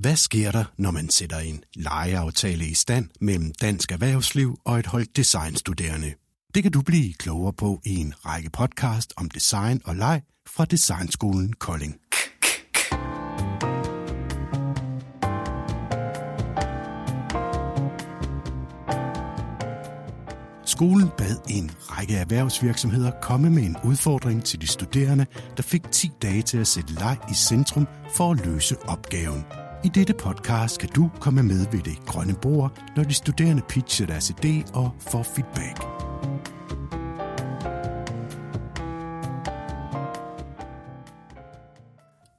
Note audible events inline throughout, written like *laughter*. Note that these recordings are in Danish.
Hvad sker der, når man sætter en lejeaftale i stand mellem dansk erhvervsliv og et hold designstuderende? Det kan du blive klogere på i en række podcast om design og leg fra Designskolen Kolding. Skolen bad en række erhvervsvirksomheder komme med en udfordring til de studerende, der fik 10 dage til at sætte leg i centrum for at løse opgaven. I dette podcast kan du komme med ved det grønne bord, når de studerende pitcher deres idé og får feedback.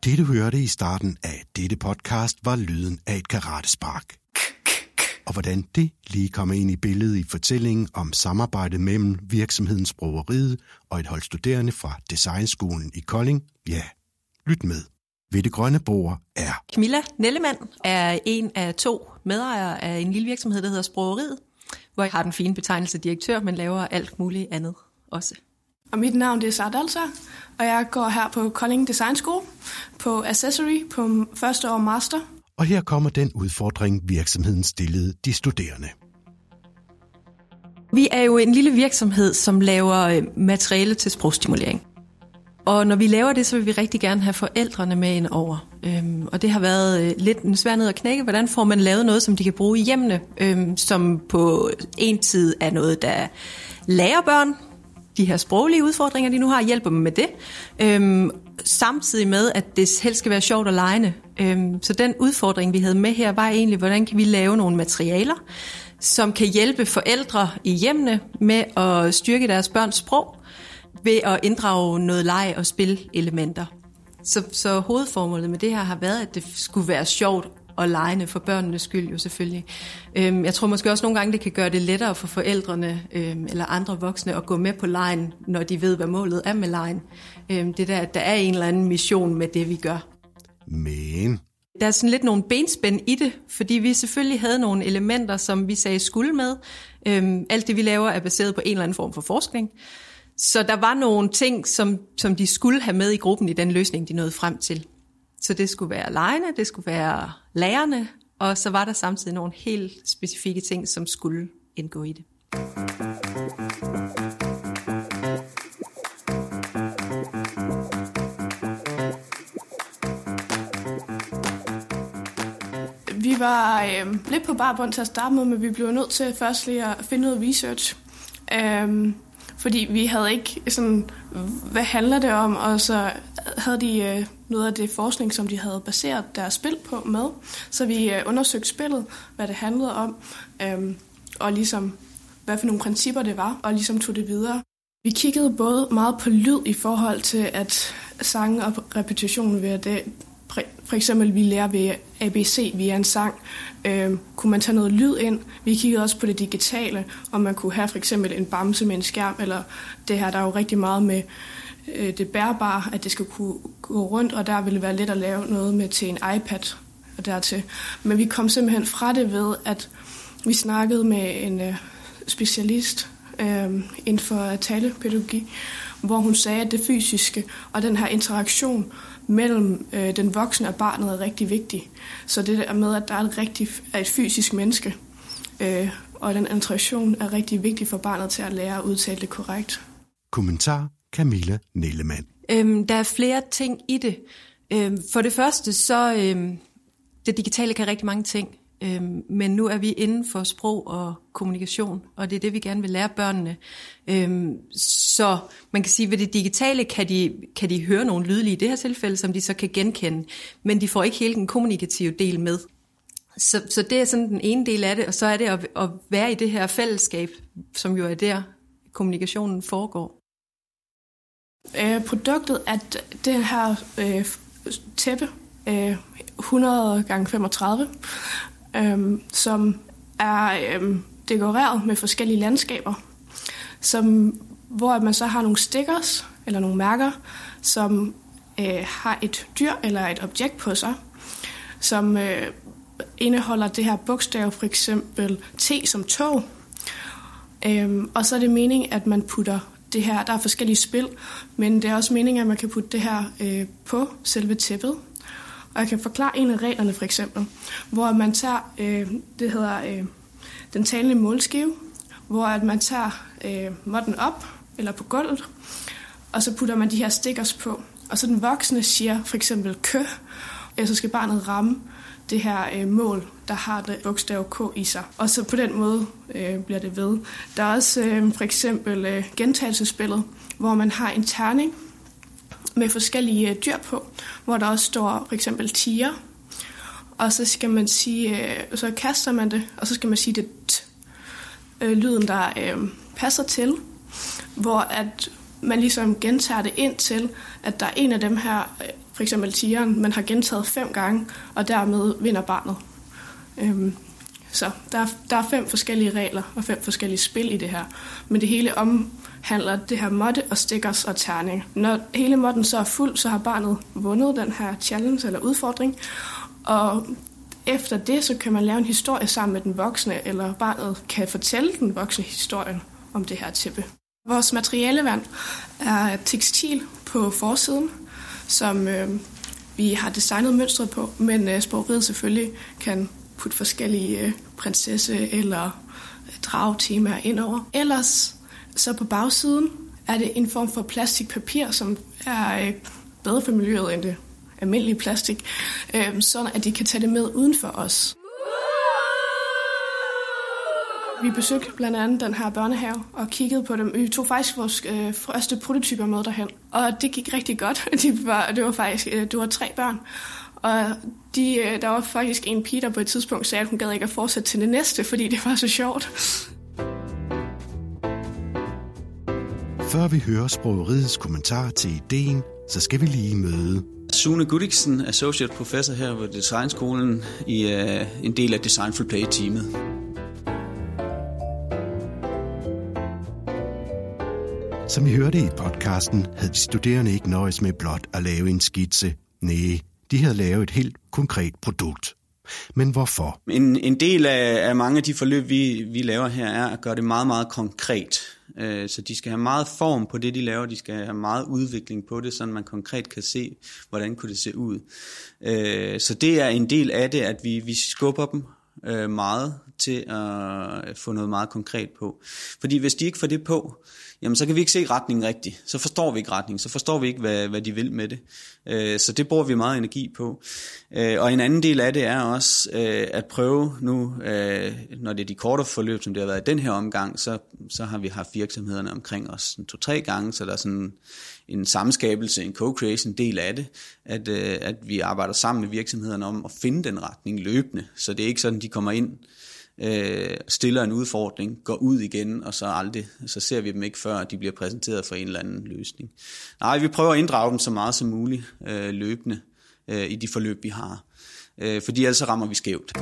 Det du hørte i starten af dette podcast var lyden af et karatespark. Og hvordan det lige kommer ind i billedet i fortællingen om samarbejdet mellem virksomhedens brugeriet og et hold studerende fra Designskolen i Kolding, ja, lyt med. Ved det grønne bord er... Camilla Nellemand er en af to medejere af en lille virksomhed, der hedder Sprogeriet, hvor jeg har den fine betegnelse direktør, men laver alt muligt andet også. Og mit navn det er Sara og jeg går her på Kolding Design School på Accessory på første år master. Og her kommer den udfordring, virksomheden stillede de studerende. Vi er jo en lille virksomhed, som laver øh, materiale til sprogstimulering. Og når vi laver det, så vil vi rigtig gerne have forældrene med ind over. Øhm, og det har været øh, lidt en svær ned at knække. Hvordan får man lavet noget, som de kan bruge i hjemmene, øhm, som på en tid er noget, der lærer børn de her sproglige udfordringer, de nu har, hjælper dem med det. Øhm, samtidig med, at det helst skal være sjovt og lejende. Øhm, så den udfordring, vi havde med her, var egentlig, hvordan kan vi lave nogle materialer, som kan hjælpe forældre i hjemmene med at styrke deres børns sprog, ved at inddrage noget leg og spillelementer. Så, så hovedformålet med det her har været, at det skulle være sjovt og legende for børnenes skyld jo selvfølgelig. Øhm, jeg tror måske også nogle gange, det kan gøre det lettere for forældrene øhm, eller andre voksne at gå med på lejen, når de ved, hvad målet er med lejen. Øhm, det der, at der er en eller anden mission med det, vi gør. Men der er sådan lidt nogle benspænd i det, fordi vi selvfølgelig havde nogle elementer, som vi sagde skulle med. Øhm, alt det, vi laver, er baseret på en eller anden form for forskning. Så der var nogle ting, som, som de skulle have med i gruppen i den løsning, de nåede frem til. Så det skulle være lejerne, det skulle være lærerne, og så var der samtidig nogle helt specifikke ting, som skulle indgå i det. Vi var øh, lidt på barbund til at starte med, men vi blev nødt til først lige at finde noget research. Øh, fordi vi havde ikke sådan, hvad handler det om, og så havde de øh, noget af det forskning, som de havde baseret deres spil på med. Så vi øh, undersøgte spillet, hvad det handlede om, øh, og ligesom hvad for nogle principper det var, og ligesom tog det videre. Vi kiggede både meget på lyd i forhold til, at sangen og repetitionen ved det for eksempel, vi lærer ved ABC via en sang, øh, kunne man tage noget lyd ind. Vi kiggede også på det digitale, om man kunne have for eksempel en bamse med en skærm, eller det her, der er jo rigtig meget med øh, det bærbare, at det skal kunne gå rundt, og der ville være let at lave noget med til en iPad og dertil. Men vi kom simpelthen fra det ved, at vi snakkede med en øh, specialist øh, inden for talepædagogik, hvor hun sagde, at det fysiske og den her interaktion mellem øh, den voksne og barnet er rigtig vigtig. Så det der med, at der er et, rigtig, er et fysisk menneske, øh, og den interaktion er rigtig vigtig for barnet til at lære at udtale det korrekt. Kommentar Camilla Nellemann. Øhm, der er flere ting i det. Øhm, for det første, så øhm, det digitale kan rigtig mange ting. Øhm, men nu er vi inden for sprog og kommunikation, og det er det, vi gerne vil lære børnene. Øhm, så man kan sige, at ved det digitale kan de, kan de høre nogle lydlige i det her tilfælde, som de så kan genkende, men de får ikke hele den kommunikative del med. Så, så det er sådan den ene del af det, og så er det at, at være i det her fællesskab, som jo er der, kommunikationen foregår. Øh, produktet er det her øh, tæppe, øh, 100 gange 35 øhm, som er øhm, dekoreret med forskellige landskaber, som, hvor man så har nogle stickers eller nogle mærker, som øh, har et dyr eller et objekt på sig, som øh, indeholder det her bogstav, for eksempel T som tog. Øhm, og så er det meningen, at man putter det her, der er forskellige spil, men det er også meningen, at man kan putte det her øh, på selve tæppet. Og jeg kan forklare en af reglerne for eksempel, hvor man tager, øh, det hedder øh, den talende målskive, hvor at man tager øh, måtten op eller på gulvet, og så putter man de her stickers på. Og så den voksne siger for eksempel kø, og så skal barnet ramme det her øh, mål, der har det bogstav K i sig. Og så på den måde øh, bliver det ved. Der er også øh, for eksempel øh, gentagelsespillet, hvor man har en terning med forskellige øh, dyr på, hvor der også står for eksempel tiger. Og så skal man sige, øh, så kaster man det, og så skal man sige det t, øh, lyden, der øh, passer til, hvor at man ligesom gentager det ind til, at der er en af dem her, for eksempel tigeren, man har gentaget fem gange, og dermed vinder barnet. Øhm, så der, der er fem forskellige regler og fem forskellige spil i det her. Men det hele om, handler det her måtte og stickers og terning. Når hele måtten så er fuld, så har barnet vundet den her challenge eller udfordring. Og efter det, så kan man lave en historie sammen med den voksne, eller barnet kan fortælle den voksne historien om det her tæppe. Vores materialevand er tekstil på forsiden, som øh, vi har designet mønstret på, men øh, sprogeriet selvfølgelig kan putte forskellige øh, prinsesse- eller øh, indover. ind over. Ellers så på bagsiden er det en form for plastikpapir, som er øh, bedre for miljøet end det almindelige plastik, øh, sådan at de kan tage det med uden for os. Vi besøgte blandt andet den her børnehave og kiggede på dem. Vi tog faktisk vores øh, første prototyper med derhen, og det gik rigtig godt. *laughs* De var, det var faktisk øh, det var tre børn, og de, øh, der var faktisk en pige, der på et tidspunkt sagde, at hun gad ikke at fortsætte til det næste, fordi det var så sjovt. Før vi hører sprogeriets kommentar til ideen, så skal vi lige møde Sune Gudiksen, associate professor her ved Designskolen i uh, en del af Designful Play-teamet. Som I hørte i podcasten, havde de studerende ikke nøjes med blot at lave en skitse. Nej, de havde lavet et helt konkret produkt. Men hvorfor? En, en del af, af mange af de forløb, vi, vi laver her, er at gøre det meget, meget konkret. Øh, så de skal have meget form på det, de laver. De skal have meget udvikling på det, så man konkret kan se, hvordan kunne det se ud. Øh, så det er en del af det, at vi, vi skubber dem øh, meget til at få noget meget konkret på. Fordi hvis de ikke får det på, jamen så kan vi ikke se retningen rigtigt. Så forstår vi ikke retningen, så forstår vi ikke, hvad, hvad de vil med det. Øh, så det bruger vi meget energi på. Øh, og en anden del af det er også øh, at prøve nu, øh, når det er de korte forløb, som det har været i den her omgang, så, så har vi haft virksomhederne omkring os to-tre gange, så der er sådan en samskabelse, en co-creation del af det, at, øh, at vi arbejder sammen med virksomhederne om at finde den retning løbende. Så det er ikke sådan, de kommer ind øh, stiller en udfordring, går ud igen, og så aldrig, så ser vi dem ikke før, de bliver præsenteret for en eller anden løsning. Nej, vi prøver at inddrage dem så meget som muligt øh, løbende øh, i de forløb, vi har. Øh, fordi ellers rammer vi skævt.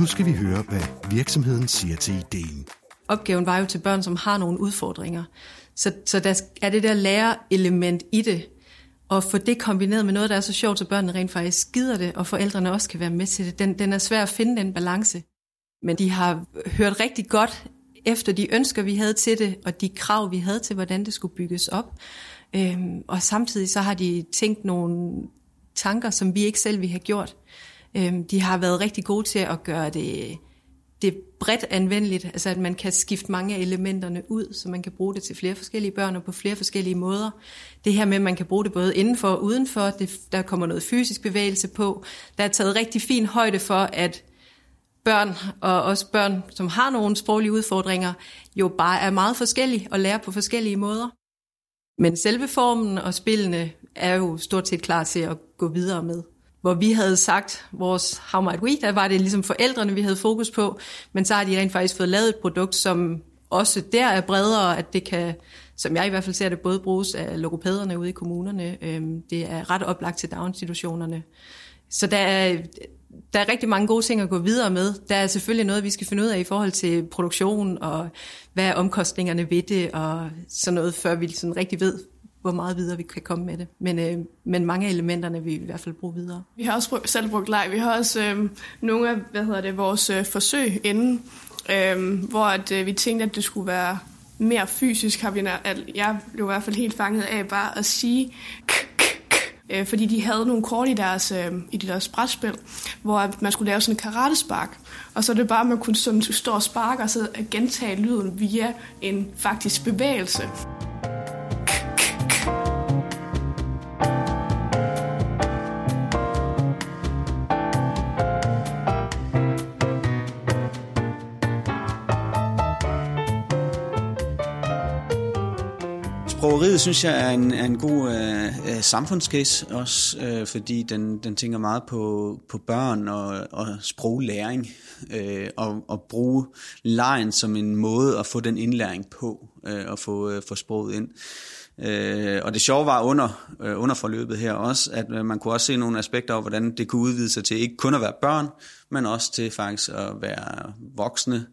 Nu skal vi høre, hvad virksomheden siger til ideen opgaven var jo til børn, som har nogle udfordringer. Så, så der er det der lærerelement i det, og få det kombineret med noget, der er så sjovt, så børnene rent faktisk skider det, og forældrene også kan være med til det. Den, den er svær at finde den balance. Men de har hørt rigtig godt efter de ønsker, vi havde til det, og de krav, vi havde til, hvordan det skulle bygges op. Øhm, og samtidig så har de tænkt nogle tanker, som vi ikke selv ville have gjort. Øhm, de har været rigtig gode til at gøre det det bredt anvendeligt, altså at man kan skifte mange af elementerne ud, så man kan bruge det til flere forskellige børn og på flere forskellige måder. Det her med, at man kan bruge det både indenfor og udenfor, det, der kommer noget fysisk bevægelse på. Der er taget rigtig fin højde for, at børn, og også børn, som har nogle sproglige udfordringer, jo bare er meget forskellige og lærer på forskellige måder. Men selve formen og spillene er jo stort set klar til at gå videre med hvor vi havde sagt vores How Might We, der var det ligesom forældrene, vi havde fokus på, men så har de rent faktisk fået lavet et produkt, som også der er bredere, at det kan, som jeg i hvert fald ser det, både bruges af logopæderne ude i kommunerne. Øhm, det er ret oplagt til daginstitutionerne. Så der er, der er rigtig mange gode ting at gå videre med. Der er selvfølgelig noget, vi skal finde ud af i forhold til produktion, og hvad er omkostningerne ved det, og sådan noget, før vi sådan rigtig ved, hvor meget videre vi kan komme med det. Men, øh, men mange af elementerne vil vi i hvert fald bruge videre. Vi har også brug, selv brugt leg. Vi har også øh, nogle af hvad hedder det, vores øh, forsøg inden, øh, hvor at, øh, vi tænkte, at det skulle være mere fysisk. Har vi, at jeg blev i hvert fald helt fanget af bare at sige øh, fordi de havde nogle kort i deres, øh, i deres brætspil, hvor man skulle lave sådan en karatespark. Og så er det bare, at man kunne sådan, stå og sparke og så gentage lyden via en faktisk bevægelse. Sprogeriet synes jeg er en, er en god øh, øh, samfundscase også, øh, fordi den, den tænker meget på, på børn og, og sproglæring, øh, og, og bruge lejen som en måde at få den indlæring på, øh, og få, øh, få sproget ind. Øh, og det sjove var under, øh, under forløbet her også, at øh, man kunne også se nogle aspekter af, hvordan det kunne udvide sig til ikke kun at være børn, men også til faktisk at være voksne.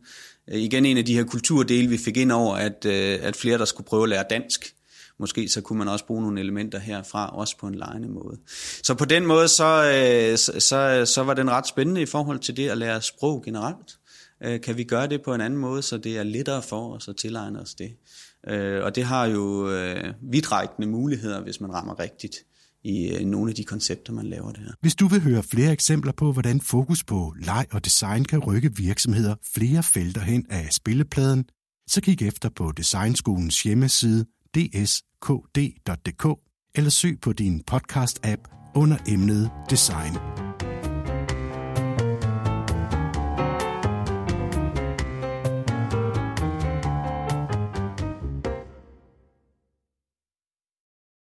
Øh, igen en af de her kulturdele, vi fik ind over, at, øh, at flere, der skulle prøve at lære dansk, måske så kunne man også bruge nogle elementer herfra, også på en lejende måde. Så på den måde, så, øh, så, så var den ret spændende i forhold til det at lære sprog generelt. Øh, kan vi gøre det på en anden måde, så det er lettere for os at tilegne os det? Øh, og det har jo øh, vidtrækkende muligheder, hvis man rammer rigtigt i øh, nogle af de koncepter, man laver det her. Hvis du vil høre flere eksempler på, hvordan fokus på leg og design kan rykke virksomheder flere felter hen af spillepladen, så kig efter på Designskolens hjemmeside dskd.dk eller søg på din podcast-app under emnet Design.